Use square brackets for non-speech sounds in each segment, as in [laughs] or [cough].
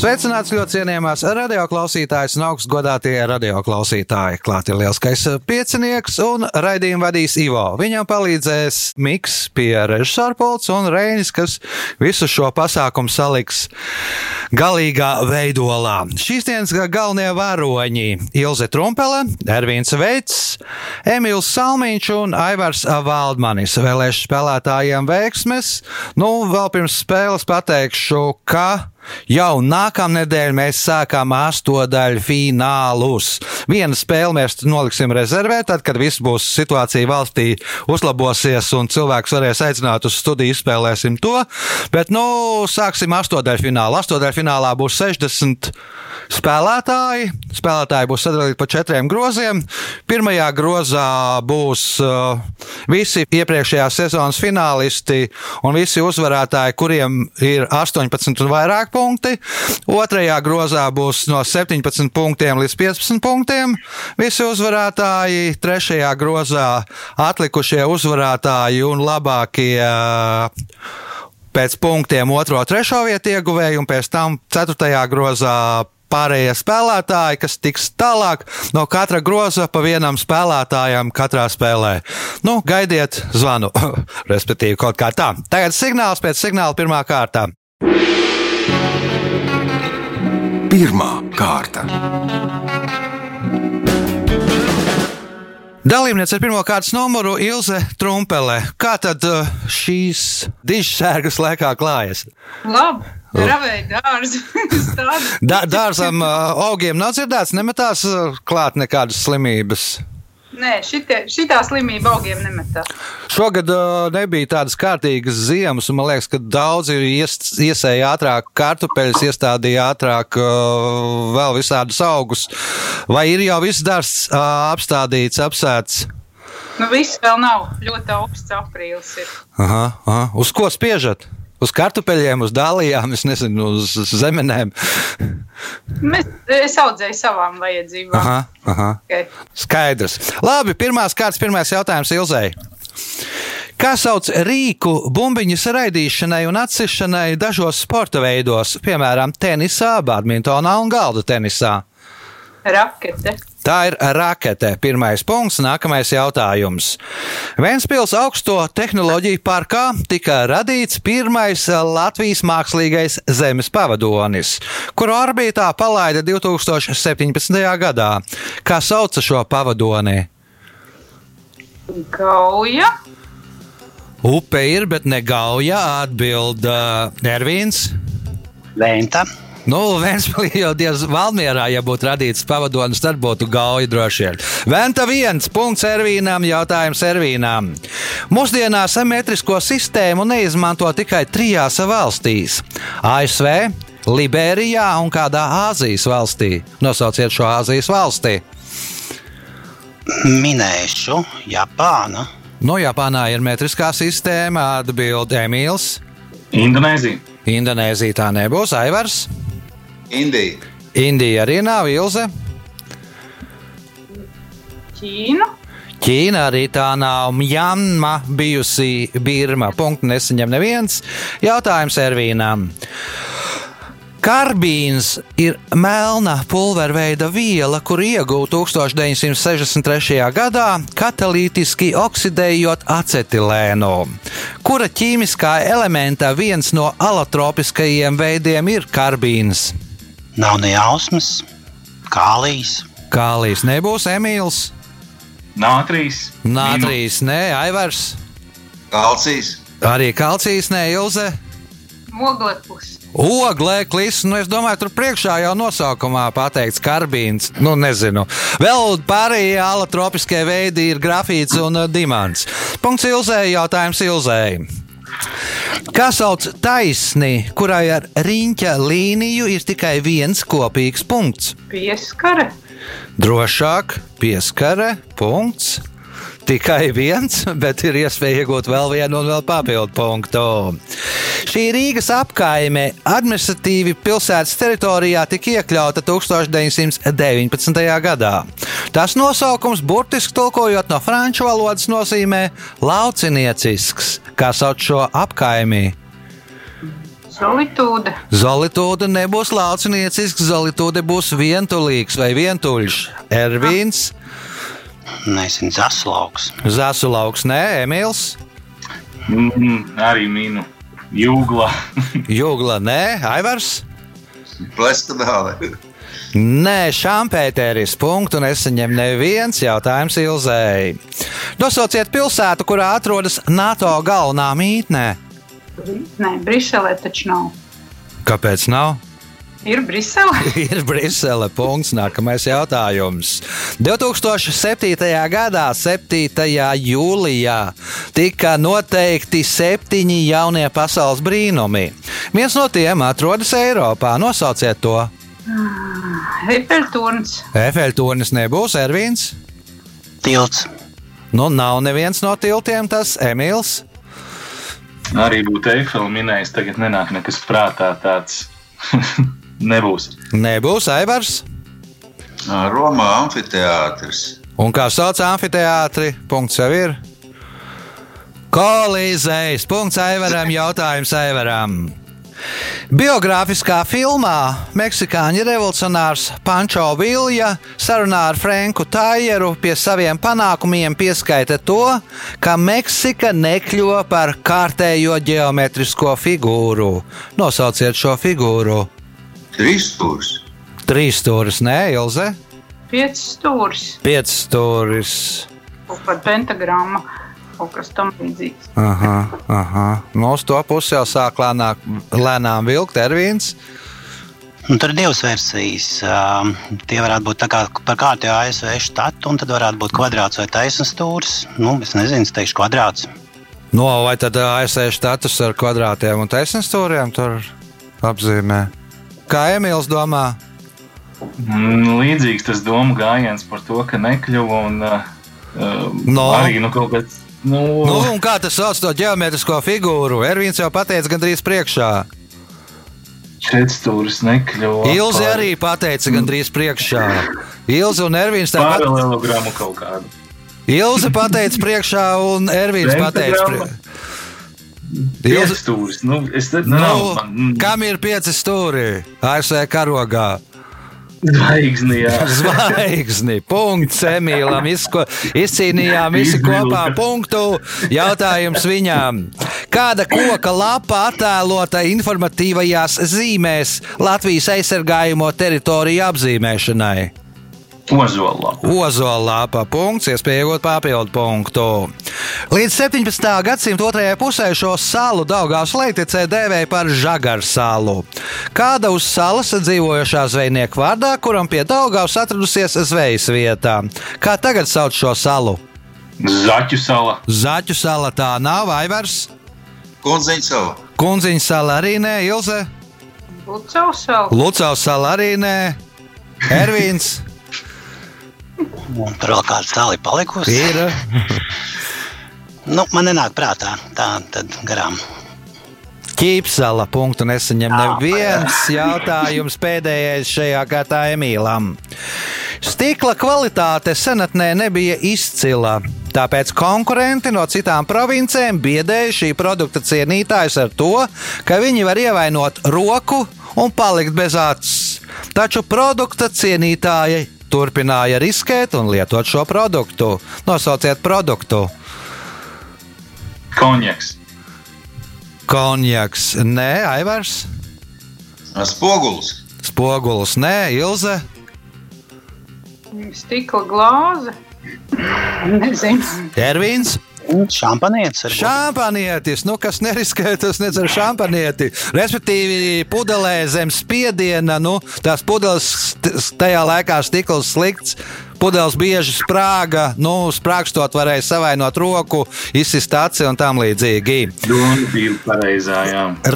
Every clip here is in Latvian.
Sveicināts ļoti cienījamās radioklausītājas un augstgadātie radioklausītāji. Klāt ir lielskais piecinieks un raidījumu vadīs Ivo. Viņam palīdzēs Miks pie režisora pults un Reinis, kas visu šo pasākumu saliks galīgā veidolā. Šīs dienas galvenie varoņi - Ilze Trumpele, Ervīns Veits, Emīls Salmiņš un Aivars Valdmanis. Vēlēšu spēlētājiem veiksmes. Nu, vēl pirms spēles pateikšu, ka Jau nākamnedēļ mēs sākām astotdaļu finālus. Vienu spēli mēs noliksim rezervē, tad, kad viss būs situācija valstī uzlabosies un cilvēks varēs aicināt uz studiju, izspēlēsim to. Bet, nu, sāksim astotdaļu finālu. Astotdaļu finālā būs 60 spēlētāji. Spēlētāji būs sadalīti pa četriem groziem. Pirmajā grozā būs uh, visi iepriekšējās sezonas finālisti un visi uzvarētāji, kuriem ir 18 un vairāk punkti. Otrajā grozā būs no 17 punktiem līdz 15 punktiem visi uzvarētāji. Trešajā grozā atlikušie uzvarētāji un labākie. Pēc punktiem otro, trešo vietu ieguvēju, un pēc tam ceturtajā grozā pārējie spēlētāji, kas tiks tālāk no katra groza pa vienam spēlētājam katrā spēlē. Nu, gaidiet zvanu, [laughs] respektīvi kaut kā tā. Tagad signāls pēc signāla pirmā kārta. Pirmā kārta. Dalībniece ar pirmā kārtas numuru Ilze Trumpele. Kā tad uh, šīs dižas sērgas laikā klājas? Labi. Ravēja dārzu. [laughs] da, dārzam uh, augiem nav dzirdēts, nemetās uh, klāt nekādas slimības. Nē, šitie, šitā slimība augiem nemetā. Šogad uh, nebija tādas kārtīgas ziemas, un man liekas, ka daudzi ies, iesēja ātrāk kartupeļus, iestādīja ātrāk uh, vēl visādus augus. Vai ir jau viss dārsts uh, apstādīts, apsēts? Nu, viss vēl nav. Ļoti augsts aprīlis ir. Aha, aha. Uz ko spiežat? Uz kartupeļiem, uz dālijām, es nezinu, uz zemenēm. Mēs, es audzēju savām vajadzībām. Aha, aha. Okay. Skaidrs. Labi, pirmās kārtas, pirmais jautājums Ilzei. Kā sauc rīku bumbiņas raidīšanai un atsišanai dažos sporta veidos, piemēram, tenisā, badmintonā un galda tenisā? Rakete. Tā ir rakete. Pirmais punkts, nākamais jautājums. Vēnspils augsto tehnoloģiju parkā tika radīts pirmais Latvijas mākslīgais zemes pavadonis, kuru orbītā palaida 2017. gadā. Kā sauca šo pavadoni? Gauja. Upe ir, bet ne gauja, atbild uh, Ervīns. Venta. Nu, Vēnspēlī jau diezgan Valmierā, ja būtu radīts pavadonis, tad būtu gauja droši vien. Venta viens, punkts Ervīnam, jautājums Ervīnam. Mūsdienās metrisko sistēmu neizmanto tikai trijās valstīs - ASV, Liberijā un kādā Āzijas valstī. Nosauciet šo Āzijas valsti. Minēšu Japānu. No Japānā ir metriskā sistēma, atbild Emīls. Indonēzija. Indonēzija tā nebūs, Aivars. Indija. Indija arī nav Ilze. Ķīna. Ķīna arī tā nav Mjanma, bijusi Birma. Punktu nesaņem neviens. Jautājums Ervīnam. Karbīns ir melna pulverveida viela, kuru iegūta 1963. gadā, katalītiski oksidējot acetilēnu, kura ķīmiskā elementa viens no alotropiskajiem veidiem ir karbīns. Nav ne jausmas, kālijas. Kālijas nebūs Emīls, Nātrīs. Nātrīs, nē, Aivars, Kalcijas. arī Kalcijas, nē, Ilze. Moglepus. Oglē, klis, nu es domāju, tur priekšā jau nosaukumā pateikts karbīns. Nu, nezinu. Vēl pārējie alotropiskie veidi ir grafīts un uh, dimants. Punkts Ilzēji, jautājums Ilzēji. Kā sauc taisni, kurai ar riņķa līniju ir tikai viens kopīgs punkts? Pieskare. Drošāk, pieskare, punkts. Tikai viens, bet ir iespēja iegūt vēl vienu un vēl papildu punktu. Šī Rīgas apkaime administratīvi pilsētas teritorijā tika iekļauta 1919. gadā. Tās nosaukums burtiski tulkojot no franču valodas nozīmē lauciniecisks, kā sauc šo apkaimi. Solitūda. Zolītūde nebūs lauciniecisks, zolītūde būs vientulīgs vai vientuļš. Ervīns, Nezinu, zaslauks. Zasulauks, nē, Emīls, Mm, arī minu. Jūgla. [laughs] Jūgla, nē, Aivars. Pleskanāli. Nē, Šampēteris. Punktu nesaņem neviens jautājums Ilzēji. Nosauciet pilsētu, kurā atrodas NATO galvenā mītne. Nē, Briselē taču nav. Kāpēc nav? Ir Brisele. [laughs] Ir Brisele. Punkts. Nākamais jautājums. 2007. gadā, 7. jūlijā, tika noteikti septiņi jaunie pasaules brīnumi. Viens no tiem atrodas Eiropā. Nosauciet to. Eiffelturns. Efeļtonis nebūs Ervīns. Tilts. Nu, nav neviens no tiltiem, tas Emīls. Arī būtu Eifela minējis. Tagad nenāk nekas prātā tāds. [laughs] Nebūs. Nebūs Aivars. Romā amfiteātris. Un kā sauc amfiteātri? Punkts jau ir. Kolīzējs. Punkts Aivaram. [laughs] Jautājums Aivaram. Biogrāfiskā filmā Meksikāņu revolucionārs Pančo Vilja sarunā ar Franku Tajeru pie saviem panākumiem pieskaita to, ka Meksika nekļuva par kārtējo geometrisko figūru. Nosauciet šo figūru. Trīs stūris. Trīs stūris, nē, Ilze. Pieci stūris. Pieci stūris. Kaut kāda pentagramma. Kaut kas tam līdzīgs. Aha, aha. No uz to pusi jau sāk lēnāk, lēnām vilkt Ervīns. Nu, tur ir divas versijas. Um, tie varētu būt kā par kārtējo ASV štatu, un tad varētu būt kvadrāts vai taisnums stūris. Nu, es nezinu, es teikšu kvadrāts. No, vai tad ASV štatus ar kvadrātiem un taisnstūriem tur apzīmē? Kā Emīls domā? Mm, Līdzīgs tas domu gājiens par to, ka nekļuva un uh, No. arī nu, kaut kāds. Nu, Nu, un kā tas sauc to geometrisko figūru? Ervīns jau pateica gandrīz priekšā. Četrstūris nekļuva. Ilzi par arī pateica gandrīz priekšā. Ilzi un Ervīns tāpat. Paralelogramu kaut kādu. Ilzi pateica priekšā un Ervīns pateica priekšā. Ilzi, Piekstūris. Nu, es nav, nu, man, mm, kam ir pieci stūri? ASV karogā. Zvaigzni, jā. [laughs] Zvaigzni, punkts Emīlam. Izko, izcīnījām visi kopā punktu. Jautājums viņām. Kāda koka lapa attēlota informatīvajās zīmēs Latvijas aizsargājumu teritoriju apzīmēšanai? Ozolā. Ozolāpa punkts, iespēja iegūt papildu punktu. Līdz 17. gadsimta otrajai pusē šo salu Daugās Leiticē dēvēja par Žagaru salu. Kāda uz salas dzīvojošā zvejnieka vārdā, kuram pie Daugās atradusies zvejas vietā? Kā tagad sauc šo salu? Zaķu sala. Zaķu sala tā nav, Aivars, Kundziņa sala. Kunziņa sala arī nē, Ilze, Lucavs vēl. Lucavs sala arī nē, Ervīns Un tur vēl kāda stāva ir palikusi. ir. [laughs] Nu, man nenāk prātā. Tā tad garām. Ķīpsala punktu nesaņem neviens jautājums [laughs] pēdējais šajā kārtā Emīlam. Stikla kvalitāte senatnē nebija izcila. Tāpēc konkurenti no citām provincēm biedēja šī produkta cienītājus ar to, ka viņi var ievainot roku un palikt bez acis. Taču produkta cienītāji turpināja riskēt un lietot šo produktu. Nosauciet produktu. Konjaks. Konjaks, nē, Aivars, Spogulis. Spogulis, nē, Ilze. Stikla glāze. [laughs] Nezinu. Ervīns, Šampanietis ar šāpanietis, nu, kas neriskē, tas nedzer šāpanieti. Respektīvi, pudelē zem spiediena, nu, tās pudeles tajā laikā stikls slikts. Pudeles bieži sprāga, nu, sprāgstot varēja savainot roku, izsist aci un tam līdzīgi. Pareizā.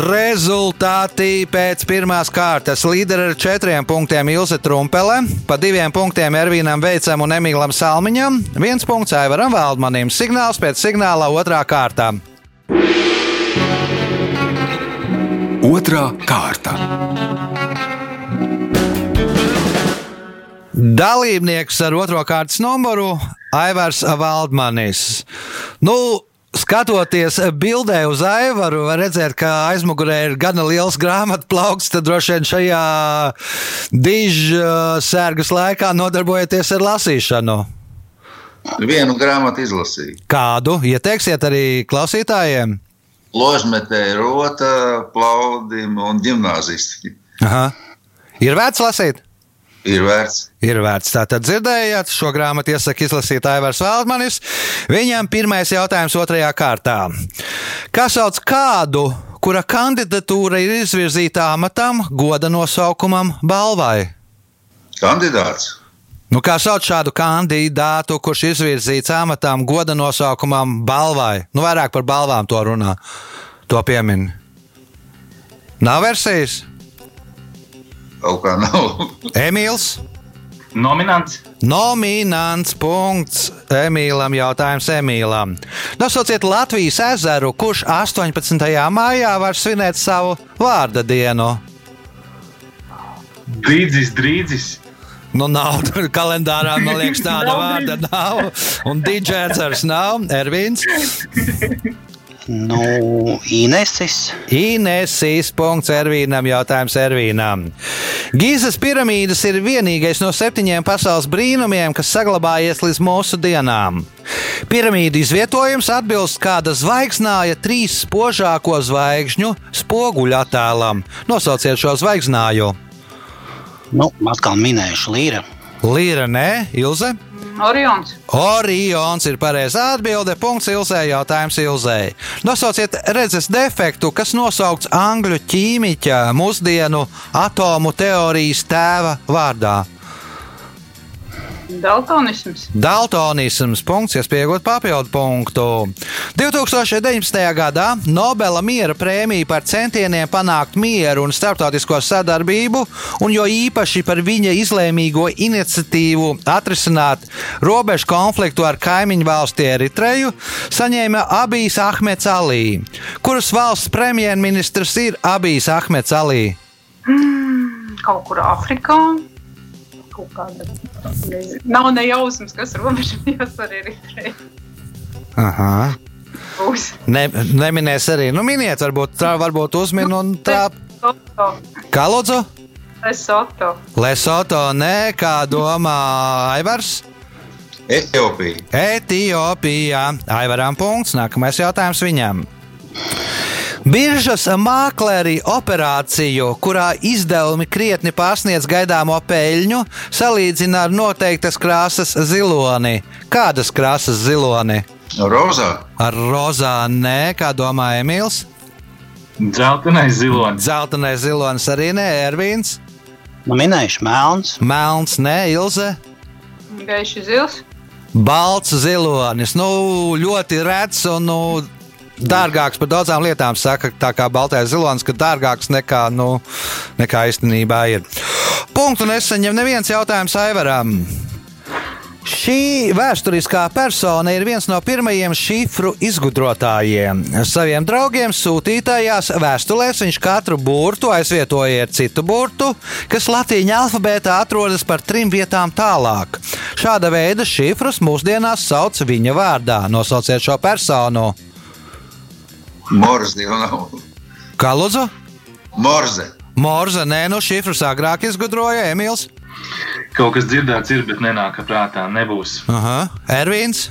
Rezultāti pēc pirmās kārtas. Līderi ar četriem punktiem Ilse Trumpele, pa diviem punktiem Ervīnam Veicam un Emīlam Salmiņam, viens punkts Aivaram Valdmanim. Signāls pēc signāla otrā kārtā. Otra kārta. Dalībnieks ar otro kārtas numuru Aivars Valdmanis. Nu, Skatoties bildē uz Aivaru, var redzēt, ka aizmugurē ir gana liels grāmatu plaukts. Tad droši vien šajā diža sērgas laikā nodarbojaties ar lasīšanu. Vienu grāmatu izlasīju. Kādu ieteiksiet arī klausītājiem? Ložmetē, rota, plaudim un gimnāzisti. Aha. Ir vērts lasīt? Ir vērts. Ir vērts. Tātad dzirdējāt, šo grāmatu iesaka izlasīt Aivars Valdmanis. Viņam pirmais jautājums otrajā kārtā. Kā sauc kādu, kura kandidatūra ir izvirzīta amatam, goda nosaukumam, balvai? Kandidāts. Nu, kā sauc šādu kandidātu, kurš izvirzīts amatam, goda nosaukumam, balvai? Nu, vairāk par balvām to runā, to piemin. Nav versijas? Kaut kā nav. Emīls. Nominants. Nominants punkts Emīlam. Jautājums Emīlam. Nosauciet Latvijas ezeru, kurš 18. maijā var svinēt savu vārda dienu. Drīdzis, drīdzis. Nu, nav tur [laughs] kalendārā, man liekas, tāda vārda nav. Un DJs nav. Ervīns. [laughs] Nu, Inesis. Inesīs punkts Ervīnam. Jautājums Ervīnam. Gīzes piramīdas ir vienīgais no septiņiem pasaules brīnumiem, kas saglabājies līdz mūsu dienām. Piramīdu izvietojums atbilst kāda zvaigznāja trīs spožāko zvaigžņu spoguļu attēlam. Nosauciet šo zvaigznāju. Nu, atkal minējuši Līra. Līra, nē, Ilze. Orions. Orions ir pareizā atbilde. Punkts Ilzē. Jautājums Ilzē. Nosauciet redzes defektu, kas nosaukts angļu ķīmiķa mūsdienu atomu teorijas tēva vārdā. Daltonisms. Daltonisms, punkts, iespējot papildu punktu. 2019. gadā Nobela miera prēmija par centieniem panākt mieru un starptautisko sadarbību, un jo īpaši par viņa izlēmīgo iniciatīvu atrisināt robežu konfliktu ar kaimiņu valsti Eritreju, saņēma Abijs Ahmets Alī. Kuras valsts premjerministrs ir Abijs Ahmets Alī? Kaut kur Āfrikā. Kaut kāda. [laughs] Nav ne jausmas, kas robežojās ar Eritreju. Aha. Būs. Ne, neminēs arī. Nu, miniet, varbūt tā, varbūt uzmin un tā. Soto. Kā lūdzu? Lesoto. Lesoto, nē, kā domā Aivars? Etiopija. Etiopijā. Aivaram punkts. Nākamais jautājums viņam. Biržas mākleri operāciju, kurā izdevumi krietni pārsniedz gaidāmo peļņu, salīdzina ar noteiktas krāsas ziloni. Kādas krāsas ziloni? Rozā. Ar rozā, nē, kā domā Emīls. Dzeltenais zilonis. Zeltainais zilonis arī nē, Ervīns. Nu, minējuši Melns. Melns, nē, Ilze. Gaiši zils. Balts zilonis. Nu, ļoti rets un nu, dārgāks par daudzām lietām. Saka, tā kā baltais zilonis, ka dārgāks nekā, nu, nekā īstenībā ir. Punktu nesaņem neviens jautājums Aivaram. Šī vēsturiskā persona ir viens no pirmajiem šifru izgudrotājiem. Saviem draugiem sūtītajās vēstulēs viņš katru burtu aizvietoja ar citu burtu, kas latīņa alfabētā atrodas par trim vietām tālāk. Šāda veida šifrus mūsdienās sauc viņa vārdā. Nosauciet šo personu. Morze jau nav. Kā lūdzu? Morze. Morze, nē, no šifrus agrāk izgudroja Emīls. Kaut kas dzirdēts ir, bet nenāk prātā. Nebūs. Aha, Ervīns.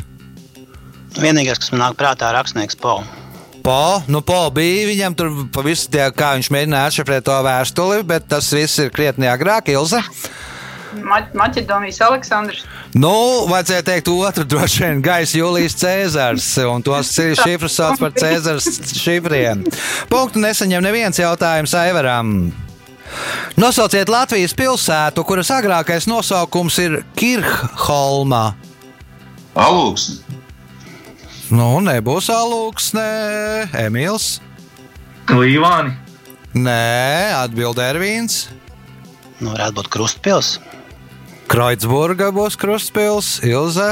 Vienīgais, kas man nāk prātā, ir rakstnieks Pols. Po, nu, po bija viņam tur pavisam tie, kā viņš mēģināja atšifrēt to vēstuli, bet tas viss ir krietni agrāk, Ilze. Ma Maķedonijas Aleksandrs. Nu, vajadzēja teikt otru, droši vien, gaisa Jūlijas Cēzars, un tos [laughs] šifrus sauc par Cēzars šifriem. Punktu nesaņem neviens jautājums Aivaram. Nosauciet Latvijas pilsētu, kuras agrākais nosaukums ir Kirchholma. Alūksne. Nu, nebūs alūksne, Emīls. Līvāni. Nē, atbild Ervīns. Nu, varētu būt krustpils. Kreutzburga būs krustpils, Ilze.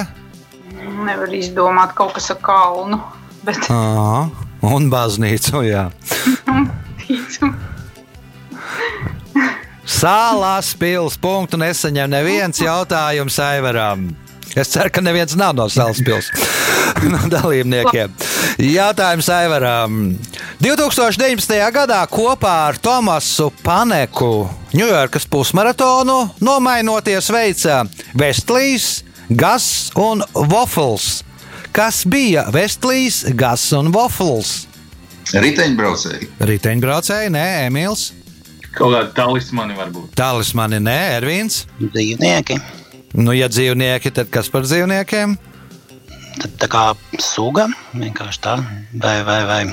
Nevar izdomāt kaut kas ar kalnu. Bet Aha, un baznīcu, jā. [laughs] Sālās pils punktu nesaņem neviens jautājums Aivaram. Es ceru, ka neviens nav no salas pils [laughs] no dalībniekiem. Jautājums Aivaram. 2019. gadā kopā ar Tomasu Paneku Ņujorkas pusmaratonu nomainoties veica Vestlīs, Gas un Waffles. Kas bija Vestlīs, Gas un Waffles? Riteņbraucēji. Riteņbraucēji, nē, Emīls. Kaut kāda talismani varbūt. Talismani, nē, Ervīns. Dzīvnieki. Nu, ja dzīvnieki, tad kas par dzīvniekiem? Tad tā kā suga vienkārši tā, vai, vai, vai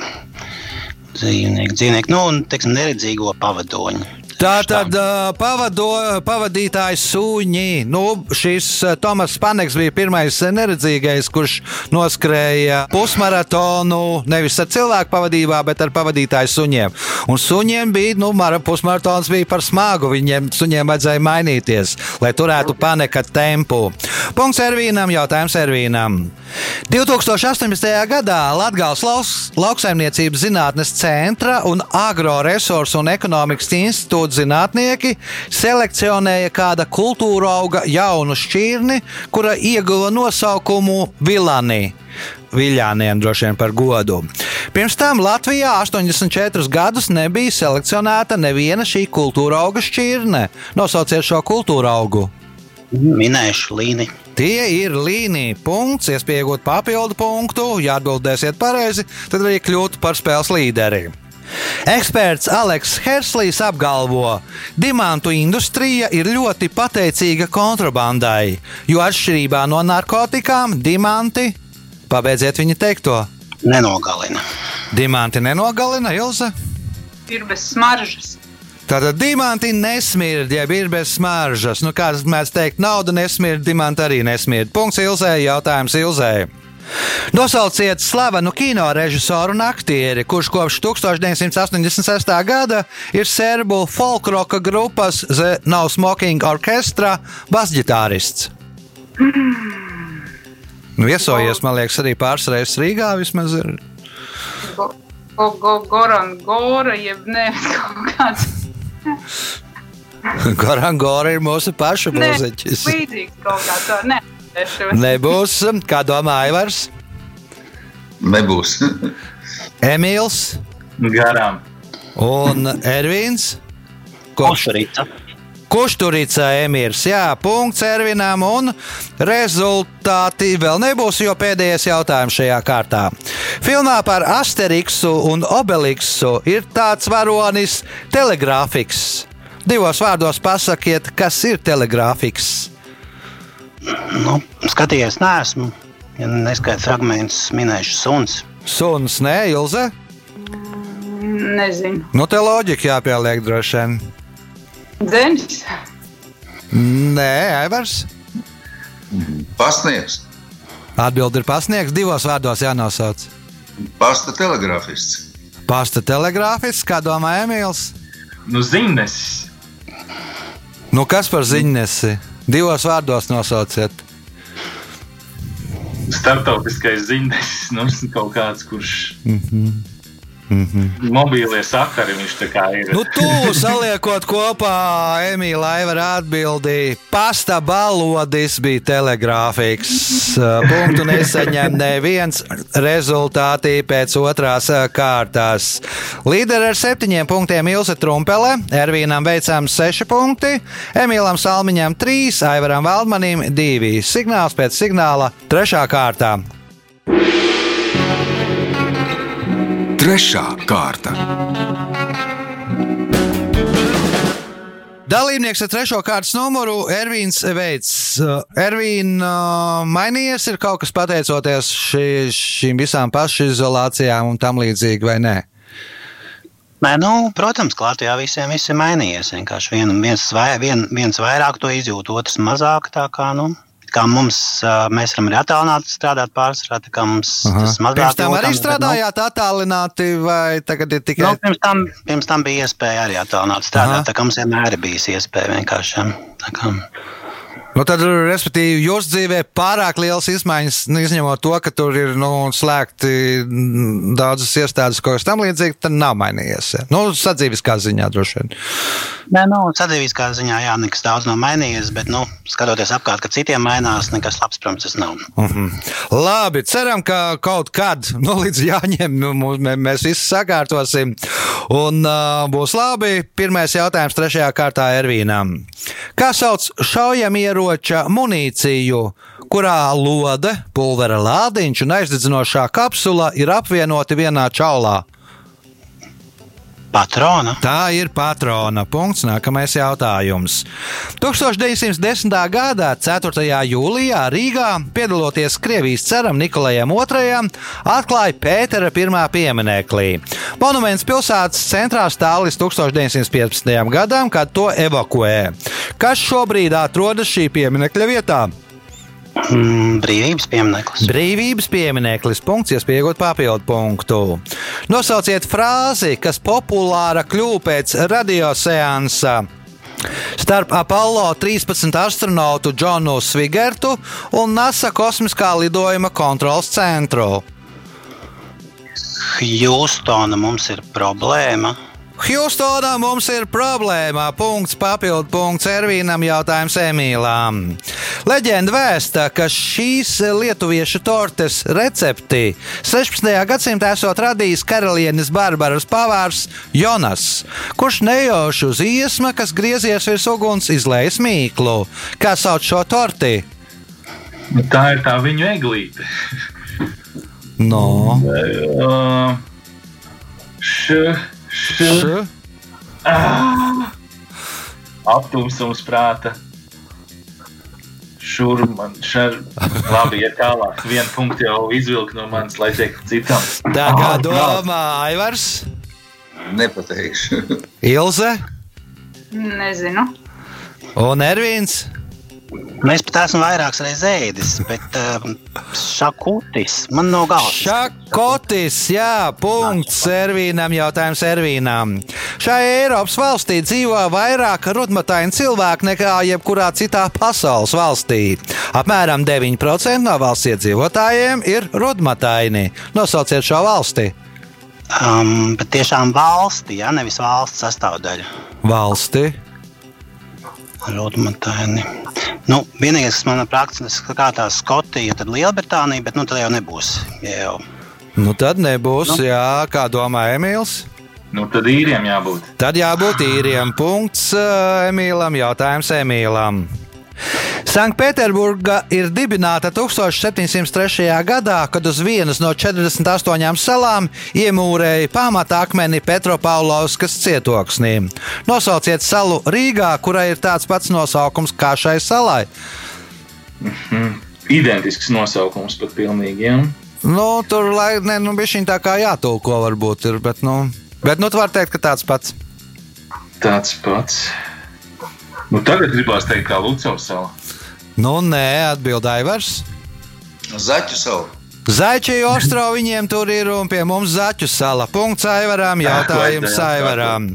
dzīvnieki, dzīvnieki, nu, un, teiksim, neredzīgo pavadoņu. Tā tad pavado, pavadītājs suņi. Nu, šis Tomas Paneks bija pirmais neredzīgais, kurš noskrēja pusmaratonu nevis ar cilvēku pavadībā, bet ar pavadītāju suņiem. Un suņiem bija, nu, mara pusmaratons bija par smagu. Viņiem suņiem vajadzēja mainīties, lai turētu paneka tempu. Punkts Ervīnam, jautājums Ervīnam. 2018. gadā Latvijas lauks, lauksaimniecības zinātnes centra un agroresursu un ekonomikas institūta zinātnieki selekcionēja kāda kultūra auga jaunu šķirni, kura ieguva nosaukumu Vilani. Viļāniem droši vien par godu. Pirms tam Latvijā 84 gadus nebija selekcionēta neviena šī kultūra auga šķirne. Nosauciet šo kultūra augu. Minēšu līniju. Tie ir līnija punkts, iespējot papildu punktu. Ja atbildēsiet pareizi, tad arī kļūtu par spēles līderi. Eksperts Aleks Herslīs apgalvo, ka dimantu industrija ir ļoti pateicīga kontrabandai, jo atšķirībā no narkotikām, dimanti, pabeidziet viņa teikto, Nenogalina. dimanti nenogalina Ilze. Ir bez smaržas. Tātad diamanti nesmird, ja ir bez smaržas. Nu, kā mēs teikt, nauda nesmird, diamanti arī nesmird. Punkts Ilzē, jautājums Ilzē. Nosauciet slavenu kino režisoru un aktieri, kurš kopš 1986. gada ir serbu folkroka grupas The No Smoking Orchestra basģitārists. Nu, viesojies, man liekas, arī pāris reizes Rīgā vismaz ir. Go, go, go, goran, gora, jeb ne, [laughs] kaut kāds. [laughs] Gorangora ir mūsu paša Ne, mūziķis. līdzīgs kaut kā tā. Nē, Nebūs, kā domā Aivars, Nebūs. [laughs] Emīls Garām. un Ervīns. Kopš Košarīca. Kušturica Emīrs, jā, punkts Ervinam, un rezultāti vēl nebūs, jo pēdējais jautājums šajā kārtā. Filmā par Asteriksu un Obeliksu ir tāds varonis telegrāfiks. Divos vārdos pasakiet, kas ir telegrāfiks. Nu, skatījies, neesmu. Ja neskaitu fragmentus, minēšu suns. Suns, nē, Ilze. nezinu. Nu, te loģika jāpieliek droši vien. Dzēnis. Nē, Aivars. Pasniegs. Atbildi ir pasniegts, divos vārdos jānosauc. Pasta telegrāfists. Pasta telegrāfis, kā domā Emīls. Nu, zīmes. Nu, kas par ziņnesi? Divos vārdos nosauciet. Startautiskais ziņas, nu, kaut kāds, kurš. Mm -hmm. Mm -hmm. Mobīlie sakari viņš tā kā ir. Nu, tu saliekot kopā Emīļa Aivara atbildīja, pasta balodis bija telegrāfiks. Punktu nesaņem neviens rezultātī pēc otrās kārtās. Līderi ar septiņiem punktiem Ilse Trumpele, Ervīnam veicām seši punkti, Emīlam Salmiņam trīs, Aivaram Valdmanim divi. Signāls pēc signāla trešā kārtā. Trešā kārta. Dalībnieks ar trešo kārtas numuru Ervīns Veids. Ervīna mainījies, ir kaut kas pateicoties šī, šīm visām pašizolācijām un tam līdzīgi, vai nē? Nē, nu, protams, ka Latvijā visiem viss ir mainījies. Vienkārši vien, viens, vai, vien, viens vairāk to izjūt, otrs mazāk. Tā kā, nu, kā mums, mēs varam arī attālināti strādāt pārsvarā, tā kā mums Aha. tas mazāk Pirms tam arī bet, strādājāt attālināti, vai tagad ir Nu, tikai nu, pirms, tam, pirms tam bija iespēja arī attālināti strādāt. Aha. Tā kā mums vienmēr ir bijis iespēja vienkārši. Nu, tad, respektīvi, jūsu dzīvē pārāk liels izmaiņas, nu, izņemot to, ka tur ir nu, slēgti mm, daudzas iestādes, ko tam līdzīgi, tad nav mainījies. ja? Nu, sadzīviskā ziņā droši vien. Nē, nu, sadzīviskā ziņā jā, nekas daudz nav mainījies, bet, nu, skatoties apkārt, ka citiem mainās, nekas labs, protams, tas nav. Mhm. Labi, ceram, ka kaut kad, nu, līdz jāņem, nu, mēs visi sakārtosim. Un uh, būs labi. Pirmais jautājums trešajā kārtā Ervīnam. Kā sauc šaujamieroča munīciju, kurā lode, pulvera lādiņš un aizdedzinošā kapsula ir apvienoti vienā čaulā? Patrona. Tā ir patrona. Punkts. Nākamais jautājums. 1910. gada 4. jūlijā Rīgā, piedaloties Krievijas ceram Nikolajam II, atklāja Pētera pirmā pieminekli. Monuments pilsētas centrā stāv līdz 1915. gadam, kad to evakuē. Kas šobrīd atrodas šī pieminekļa vietā? Mm, brīvības piemineklis. Brīvības piemineklis, punkts, iespējot papildu punktu. Nosauciet frāzi, kas populāra kļuva pēc radioseansa. Starp Apollo 13 astronautu Džonu Svigertu un NASA kosmiskā lidojuma kontrols centru. Hjūstona mums ir problēma. Hjūstonā mums ir problēma. Punkts, papildu punkts Ervīnam, jautājums Emīlām. Leģenda vēsta, ka šīs lietuviešu tortes recepti 16. gadsimtā esot radījis karalienes Barbaras pavārs Jonas, kurš nejauši uz iesma, kas griezies virs uguns, izlējas mīklu. Kā sauc šo torti? Tā ir tā viņu eglīte. No. Uh, š, š, Š? aptumsums prāta. Šur man šar. Labi, ja tālāk. Vienu punktu jau izvilk no manis, lai tiek citam. Tā kā domā Aivars, Nepateikšu. Ilze Nezinu. un Ervīns. Mēs pat esam vairākas reizes ēdis, bet uh, šakutis man nav galvas. Šakotis, jā, punkts Ervīnam, jautājums Ervīnam. Šajā Eiropas valstī dzīvo vairāk rudmataini cilvēki nekā jebkurā citā pasaules valstī. Apmēram 9% no valsts iedzīvotājiem ir rudmataini. Nosauciet šo valsti. Um, bet tiešām valsti, ja nevis valsts sastāvdaļa. Valsti. Rudmataini. Nu, vienīgais, kas man praktiski skatās, ir Skotija, tad Lielbritānija, bet nu, tā jau nebūs. Ja jau. Nu tad nebūs, nu. jā, kā domā Emīls. Nu, tad īriem jābūt. Tad jābūt īriem. Punkts uh, Emīlam, jautājums Emīlam. Sanktpēterburga ir dibināta 1703. gadā, kad uz vienas no 48 salām iemūrēja pamata akmeni Petropaulovskas cietoksnī. Nosauciet salu Rīgā, kurai ir tāds pats nosaukums kā šai salai. Identisks nosaukums pat pilnīgi. Ja? Nu, tur lai, ne, nu, bija šī tā kā jātulko, varbūt ir, bet, nu, bet, nu, tu vari teikt, ka tāds pats. Tāds pats. Nu, tagad gribās teikt, kā Lucavas sala. Nu, nē, atbildēja Ivars. Zaķu savu. Zaķi ostro viņiem tur ir un pie mums zaķu sala. Punkts Aivaram, jautājums Jā, Aivaram.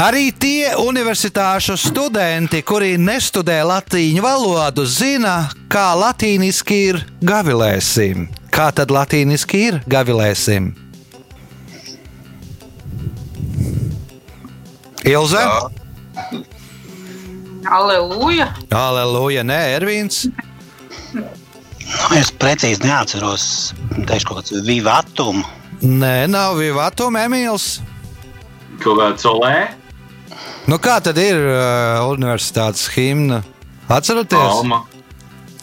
Arī tie universitāšu studenti, kuri nestudē latīņu valodu, zina, kā latīniski ir gavilēsim. Kā tad latīniski ir gavilēsim? Ilze? Tā. Aleluja! Aleluja, nē, Ervīns. Nu, es precīzi neatceros, teikšu, kaut kāds vivatums. Nē, nav Vivatum Emīls. Kaut kāda solē, Nu, kā tad ir uh, universitātes himna? Atceraties? Alma.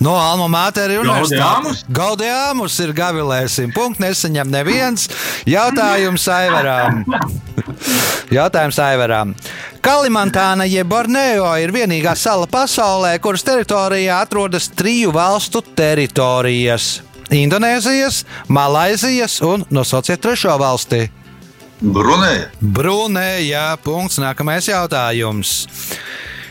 No Alma Mātera ir universitāte. Gaudējāmus ir gavilēsim. Punkts nesaņem neviens. Jautājums Aivaram. Jautājums Aivaram. Kalimantāna jeb Borneo ir vienīgā sala pasaulē, kuras teritorijā atrodas triju valstu teritorijas - Indonēzijas, Malaizijas un nosauciet trešo valsti. Brunēja. Brunēja. Punkts. Nākamais jautājums.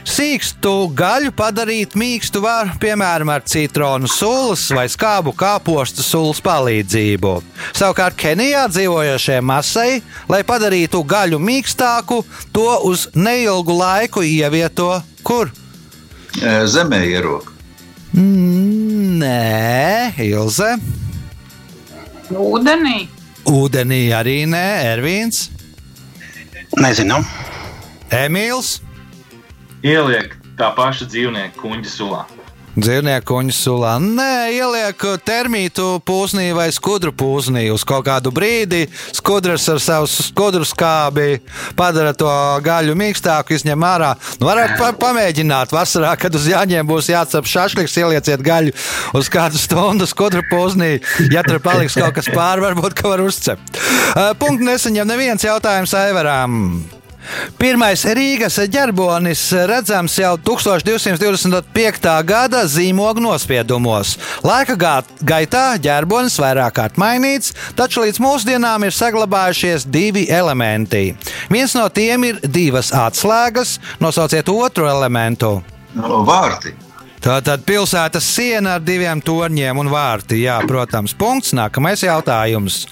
Sīkstu gaļu padarīt mīkstu var, piemēram, ar citronu sulas vai skābu kāpostu sulas palīdzību. Savukārt Kenijā dzīvojošie masai, lai padarītu gaļu mīkstāku, to uz neilgu laiku ievieto kur? E, Zemē ierok. Mm, Nē, Ilze. Ūdenī. Ūdenī arī nē, Ervīns, Nezinu. Emīls. Ieliek tā paša dzīvnieka kuģa sulā. Dzīvnieku kuņģa sulā. Nē, ieliek termītu pūznī vai skudru pūznī uz kādu brīdi. Skudras ar savu skudru skābi padara to gaļu mīkstāku, izņem ārā. Nu, varētu pa pamēģināt vasarā, kad uz jāņem būs jācep šašliks, ielieciet gaļu uz kādu stundu skudru pūznī. Ja tur paliks kaut kas pāri, varbūt ka var uzcept. Uh, Punkts nesaņem neviens jautājums Aivaram. Pirmais Rīgas ģerbonis redzams jau 1225. gada zīmogu nospiedumos. Laika gaitā ģerbonis vairāk kārt mainīts, taču līdz mūsdienām ir saglabājušies divi elementi. Viens no tiem ir divas atslēgas, nosauciet otru elementu. No, Vārti. Tā tad pilsētas siena ar diviem torņiem un vārti. Jā, protams, punkts. Nākamais jautājums.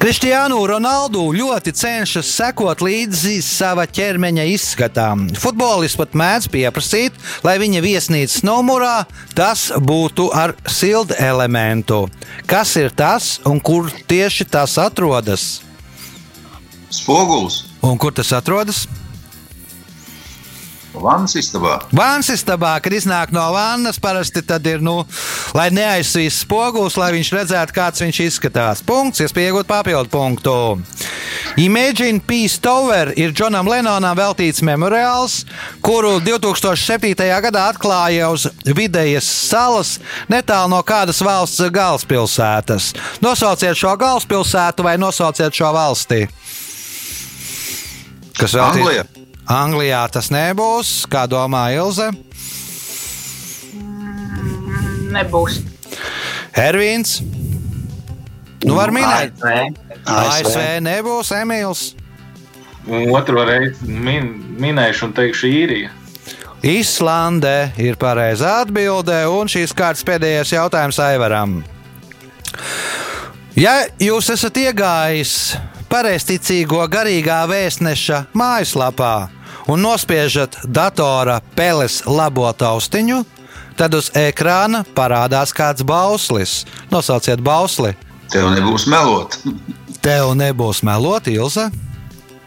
Kristiānu Ronaldu ļoti cenšas sekot līdzi sava ķermeņa izskatām. Futbolists pat mēdz pieprasīt, lai viņa viesnīcas numurā tas būtu ar siltu elementu. Kas ir tas un kur tieši tas atrodas? Spogulis. Un kur tas atrodas? Vannas istabā. Vāns istabā, kad iznāk no vannas, parasti tad ir, nu, lai neaizsvīs spogulis, lai viņš redzētu, kāds viņš izskatās. Punkts, iespēja iegūt papildu punktu. Imagine Peace Tower ir Džonam Lenonam veltīts memoriāls, kuru 2007. gadā atklāja uz vidējas salas netālu no kādas valsts galvaspilsētas. Nosauciet šo galvaspilsētu vai nosauciet šo valsti. Kas veltīts? Anglija. Anglijā tas nebūs. Kā domā Ilze? Nebūs. Ervīns. Nu, var minēt, ASV. ASV nebūs Emīls. Otru reizi min, minēšu un teikšu īrija. Islande ir pareizā atbilde, un šīs kārtas pēdējais jautājums Aivaram. Ja jūs esat iegājis pareizticīgo garīgā vēstneša mājaslapā un nospiežat datora peles labo taustiņu, tad uz ekrāna parādās kāds bauslis. Nosauciet bausli. Tev nebūs melot. Tev nebūs melot, Ilza.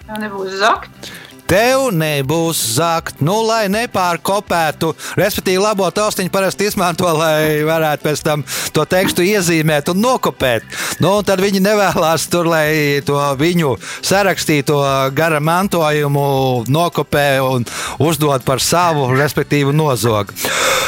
Tev nebūs zakt. Tev nebūs zakt, nu, lai nepārkopētu. Respektīvi, labo taustiņu parasti izmanto, lai varētu pēc tam to tekstu iezīmēt un nokopēt. Nu, un tad viņi nevēlas tur, lai to viņu sarakstīto gara mantojumu nokopē un uzdod par savu, respektīvi, nozog.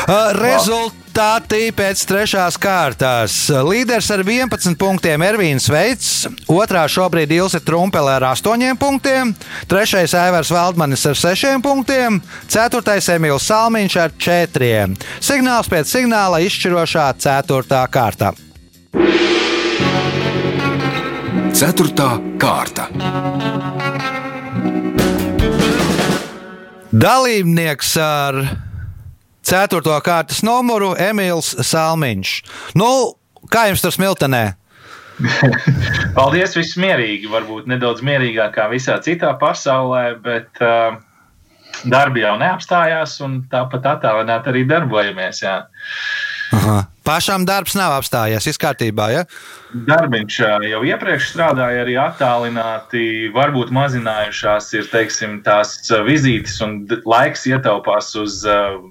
Uh, Rezultāti pēc trešās kārtās. Līderis ar 11 punktiem Ervīns Veits, otrā šobrīd Ilse Trumpele ar 8 punktiem, trešais Aivars Valdmanis ar 6 punktiem, ceturtais Emīls Salmiņš ar 4. Signāls pēc signāla izšķirošā ceturtā kārta. Ceturtā kārta. Dalībnieks ar 4. kārtas numuru Emīls Salmiņš. Nu, kā jums tur smiltenē? [laughs] Paldies, viss mierīgi. Varbūt nedaudz mierīgāk kā visā citā pasaulē, bet uh, darbi jau neapstājās, un tāpat attālināti arī darbojamies. Jā. Aha. Pašam darbs nav apstājies, viss kārtībā. Ja? Darbiņš ā, jau iepriekš strādāja arī attālināti. Varbūt mazinājušās ir teiksim, tās vizītes un laiks ietaupās uz uh,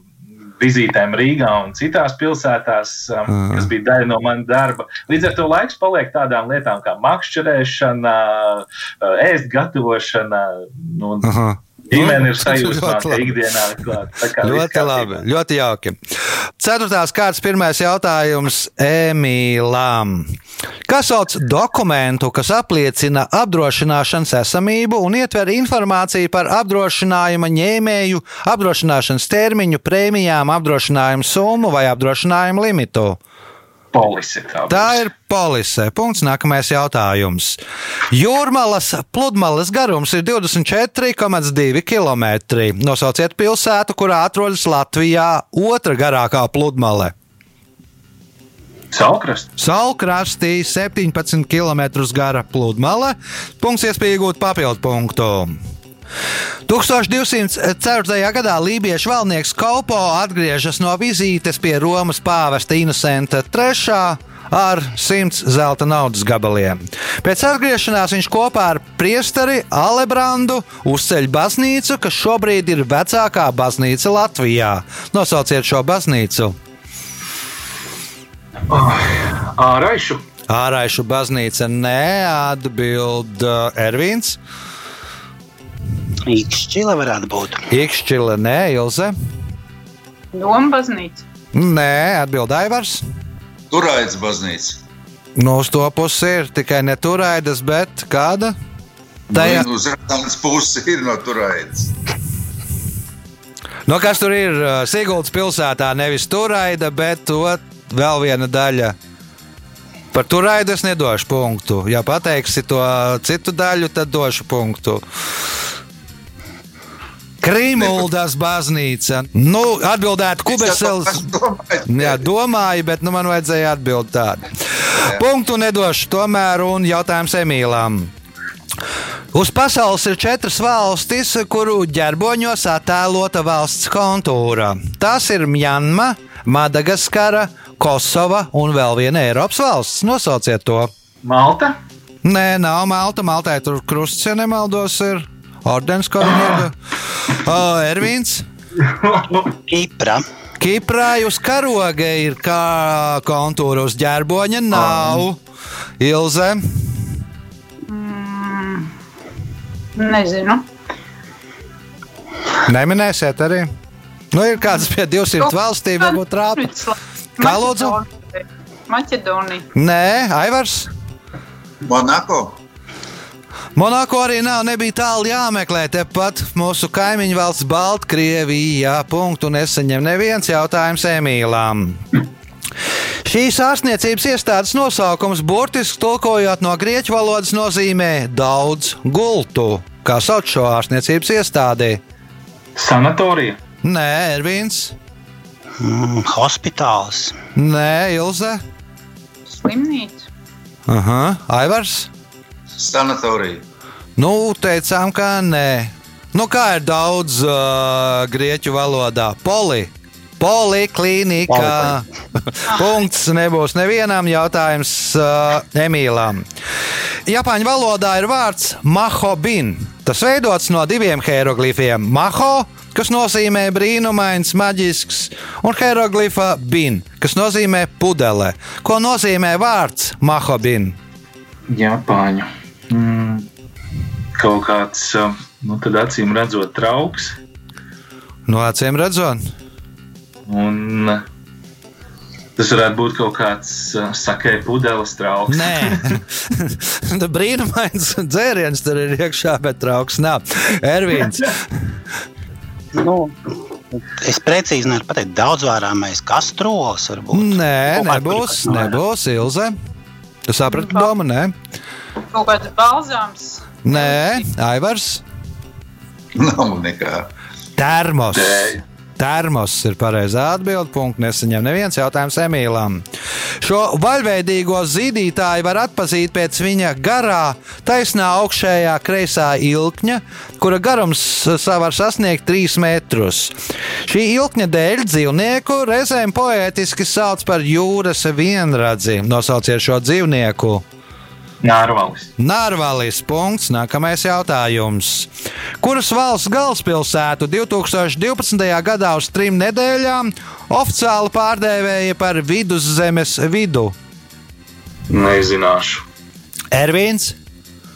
vizītēm Rīgā un citās pilsētās, um, Aha. kas bija daļa no manas darba. Līdz ar to laiks paliek tādām lietām kā makšķerēšana, ā, ēst gatavošana. Nu, Aha. Ģimene ir Nu, [laughs] sajūsmā, ikdienā viss Ļoti labi, ļoti jauki. Ceturtās kārtas pirmais jautājums Emīlām. Kas sauc dokumentu, kas apliecina apdrošināšanas esamību un ietver informāciju par apdrošinājuma ņēmēju, apdrošināšanas termiņu, prēmijām, apdrošinājumu summu vai apdrošinājumu limitu? Polise. Tā, Tā būs. ir polise. Punkts. Nākamais jautājums. Jūrmālas pludmales garums ir 24,2 km. Nosauciet pilsētu, kurā atrodas Latvijā otra garākā pludmale. Saulkrasts. Saulkrastī 17 km gara pludmale. Punkts iespēja iegūt papildu punktu. 1204. gadā lībiešu valnieks Kaupo atgriežas no vizītes pie Romas pāvesta Innocenta III ar 100 zelta naudas gabaliem. Pēc atgriešanās viņš kopā ar priesteri Alebrandu uzceļ baznīcu, kas šobrīd ir vecākā baznīca Latvijā. Nosauciet šo baznīcu! Āraišu. Āraišu baznīca neatbild uh, Ikšķile varētu būt. Ikšķila nē, Ilze. Doma baznīca. Nē, atbild Aivars. Turaids baznīca. Nu, uz to pusi ir tikai ne turaidas, bet kāda? Tajā, Nu, Uz redzams puses ir no turaidas. nu, kas tur ir? Siguldas pilsētā nevis turaida, bet ot, vēl viena daļa. Par turaidu es nedošu punktu. Ja pateiksi to citu daļu, tad došu punktu. Krimuldas baznīca. Nu, atbildētu Kubesels. [laughs] Jā, domāju, bet nu, man vajadzēja atbildēt tādu. Punktu nedošu tomēr, un jautājums Emīlām. Uz pasaules ir četras valstis, kuru ģerboņos attēlota valsts kontūra. Tās ir Mjanma, Madagaskara, Kosova un vēl viena Eiropas valsts. Nosauciet to! Malta. Nē, nav Malta. Maltai tur krusts, ja nemaldos, ir ordens, ko viņa ir. Uh, Ervīns. Kipra. Kiprā uz karoga ir kā kontūra uz ģerboņa nav. Ilze. Nezinu. Neminēsiet arī. Nu, ir kāds pie 200 valstīm, varbūt trāpa. Kā lūdzu? Maķedonija. Nē, Aivars. Monako. Monako arī nav, nebija tālu jāmeklē. Tepat mūsu kaimiņu valsts Baltkrievijā. Punktu nesaņem neviens jautājums Emīlām. Šīs ārstniecības iestādes nosaukums burtiski tulkojot no grieķu valodas nozīmē daudz gultu. Kā sauc šo ārstniecības iestādi? Sanatorija. Nē, Ervīns. Mm, hospitāls. Nē, Ilze. Slimnīca. Aha, Aivars. Sanatorija. Nu, teicām, ka nē. Nu, kā ir daudz uh, grieķu valodā? Poli. Poliklīnika. Punkts nebūs nevienam jautājums uh, Emīlām. Japāņu valodā ir vārds mahobin. Tas veidots no diviem hieroglifiem - maho, kas nozīmē brīnumains, maģisks, un hieroglifa bin, kas nozīmē pudele. Ko nozīmē vārds mahobin? Japāņu. Mm. Kaut kāds, uh, nu tad acīm redzot, trauks. No acīm redzot, Un tas varētu būt kaut kāds uh, sakē pudeles trauks. Nē, tā [laughs] brīnumains dzēriens tur ir iekšā, bet trauks nav. Ervīns, Nu, es precīzi nevaru pateikt, daudz vārāmais kastrols varbūt. nē, nebūs, nebūs Ilze. Tu saprati, doma? Nē, Kaut kāds balzāms. nē, Aivars. Nav nekā. Termos. Tēja. Termos ir pareizā atbilde. Punkts nesaņem neviens jautājums Emīlam. Šo vaļveidīgo zīdītāju var atpazīt pēc viņa garā, taisnā augšējā kreisā ilkņa, kura garums var sasniegt 3 metrus. Šī ilkņa dēļ dzīvnieku reizēm poētiski sauc par jūras vienradzi. Nosauciet šo dzīvnieku. Nārvalis. Nārvalis punkts. Nākamais jautājums. Kuras valsts galvaspilsētu 2012. gadā uz trim nedēļām oficiāli pārdēvēja par viduszemes vidu? Nezināšu. Ervīns.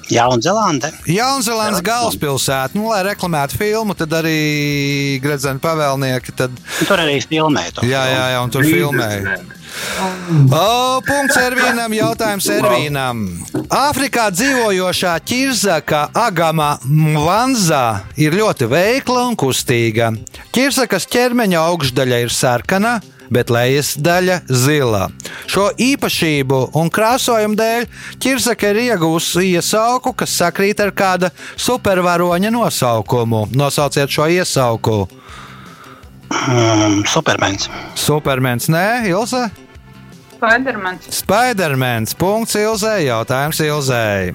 Jaunzēlande. Jaunzēlandes galvaspilsēta, nu, lai reklamētu filmu, tad arī Gredzena pavēlnieki. Tad, Tur arī filmēja to. jā, jā, jā, un tur filmēja. O, punkts Ervīnam, jautājums Ervīnam. Āfrikā dzīvojošā ķirzaka Agama Mvanza ir ļoti veikla un kustīga. Ķirzakas ķermeņa augšdaļa ir sarkana, bet lejas daļa zila. Šo īpašību un krāsojumu dēļ ķirzaka ir iegūsi iesauku, kas sakrīt ar kāda supervaroņa nosaukumu. Nosauciet šo iesauku. Um, Supermens. Supermens, nē, Ilze? Spidermans. Spidermans. Punkts Ilzē. Jautājums Ilzē.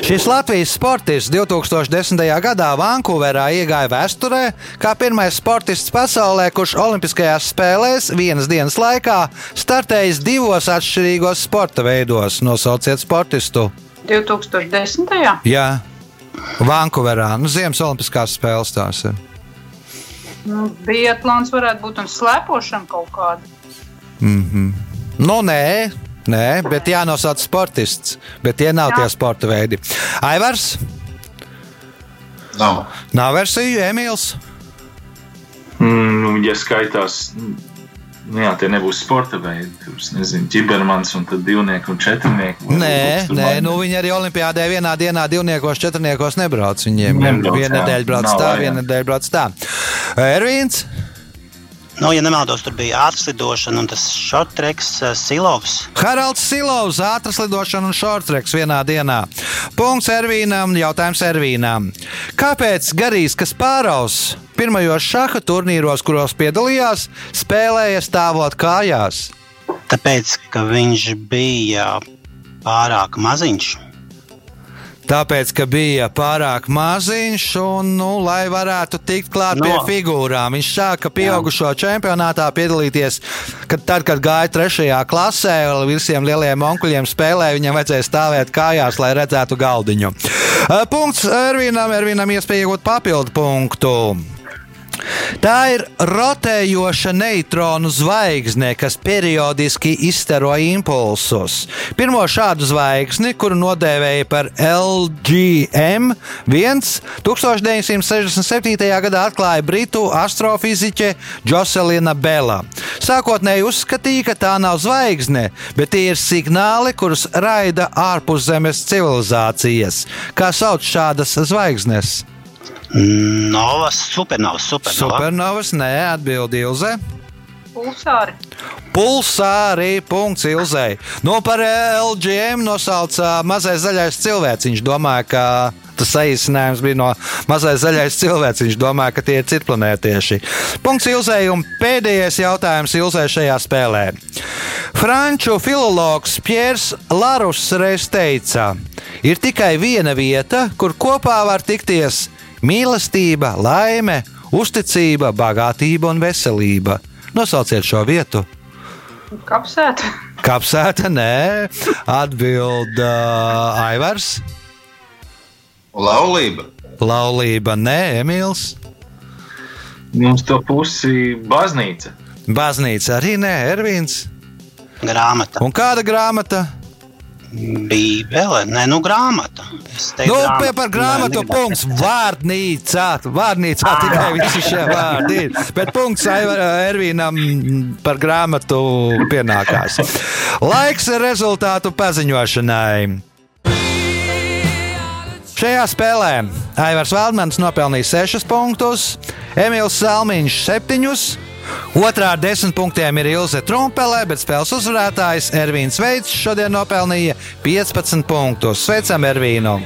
Šis Latvijas sportists 2010. gadā Vankūverā iegāja vēsturē kā pirmais sportists pasaulē, kurš Olimpiskajās spēlēs vienas dienas laikā startējis divos atšķirīgos sporta veidos. Nosauciet sportistu. 2010. Jā, Vankūverā. Nu, Ziemas Olimpiskās spēles tās ir. Nu, Biatlons varētu būt un slēpošana kaut kāda. Nu, nē, nē, bet jānosauc sportists. Bet tie nav Jā. tie sporta veidi. Aivars, Nav. nav versiju, Emīls. Mm, nu, ja skaitās, nu, jā, tie nebūs sporta veidi. Tur, nezinu, ķibermans un tad divnieki un četrnieki. Nē, nē nu viņi arī Olimpijādē vienā dienā divniekos, četrniekos nebrauc. Viņiem Nebrauc, viena nedēļa brauc Nav tā, viena nedēļa brauc tā. Ervīns, Nu, ja nemaldos, tur bija ātrslidošana un tas šortreks uh, Silovs. Haralds Silovs, ātras lidošana un šortreks vienā dienā. Punkts Ervīnam, jautājums Ervīnam. Kāpēc Garijs Kaspāraus pirmajos šaha turnīros, kuros piedalījās, spēlēja stāvot kājās? Tāpēc, ka viņš bija pārāk maziņš. Tāpēc, ka bija pārāk maziņš un, nu, lai varētu tikt klāt No. pie figūrām, viņš sāka pieaugušo čempionātā piedalīties. Kad, tad, kad gāja trešajā klasē, vēl visiem lielajiem onkuļiem spēlēja, viņam vajadzēja stāvēt kājās, lai redzētu galdiņu. Punkts Ervīnam, Ervīnam iespēja iegūt papildu punktu. Tā ir rotējoša neitronu zvaigzne, kas periodiski izstaro impulsus. Pirmo šādu zvaigzni, kuru nodēvēja par LGM, 1 1967. gadā atklāja britu astrofiziķe Joselina Bela. Sākotnēji uzskatīja, ka tā nav zvaigzne, bet tie ir signāli, kurus raida ārpuszemes civilizācijas. Kā sauc šādas zvaigznes? Novas, supernovas, supernovas. Supernovas, nē, atbildīja Ilze. Pulsāri. Pulsāri, punkts Ilzei. No par LGM nosauca mazais zaļais cilvēks. Viņš domāja, ka tas saīsinājums bija no mazais zaļais cilvēks. Viņš domāja, ka tie ir citplanētieši. Punkts Ilzei un pēdējais jautājums Ilzei šajā spēlē. Franču filologs Piers Larus reiz teica, ir tikai viena vieta, kur kopā var tikties mīlestība, laime, uzticība, bagātība un veselība. Nosauciet šo vietu. Kapsēta. Kapsēta, nē, atbild uh, Aivars. Laulība. Laulība, nē, Emīls. Mums to pusi baznīca. Baznīca arī nē, Ervīns. Grāmata. Un kāda grāmata? Bībele. Nē, nu grāmata. Nu, grāmata. pie par grāmatu Nē, punkts. Vārnīcā. Vārnīcā tikai visi šie vārdi ir. Bet punkts Aivar- Ervīnam par grāmatu pienākās. Laiks rezultātu paziņošanai. Šajā spēlē Aivars Valdmans nopelnīja 6 punktus, Emīls Salmiņš 7. Otrā ar 10 punktiem ir Ilze Trumpelē, bet spēles uzvarētājs Ervīns Veids šodien nopelnīja 15 punktus. Sveicam Ervīnu!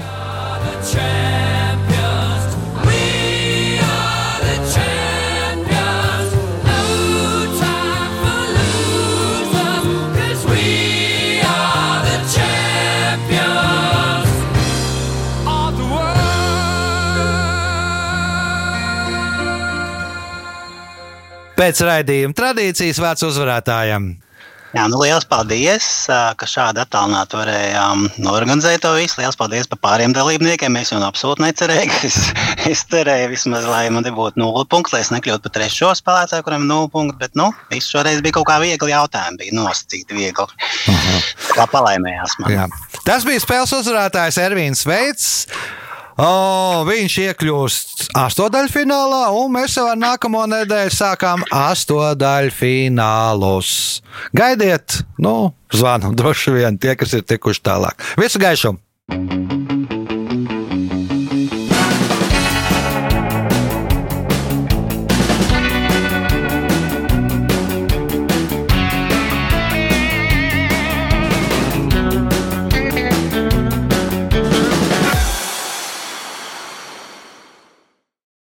Pēc raidījuma tradīcijas vārds uzvarētājam. Jā, nu liels paldies, ka šādi attālināti varējām norganizēt to visu. Liels paldies par pāriem dalībniekiem. Es jau absolūti necerēju, es, [laughs] es cerēju vismaz, lai man te būtu nulle punkts, lai es nekļūtu par trešo spēlētāju, kuram ir nulle punkti. Bet, nu, viss šoreiz bija kaut kā viegli jautājumi, bija nosacīti viegli. Kā palaimējās man. Jā. Tas bija spēles uzvarētājs Ervīns Veits. O, viņš iekļūst astotdaļfinālā, un mēs jau ar nākamo nedēļu sākām astotdaļfinālus. Gaidiet, nu, zvanu droši vien tie, kas ir tikuši tālāk. Visu gaišu!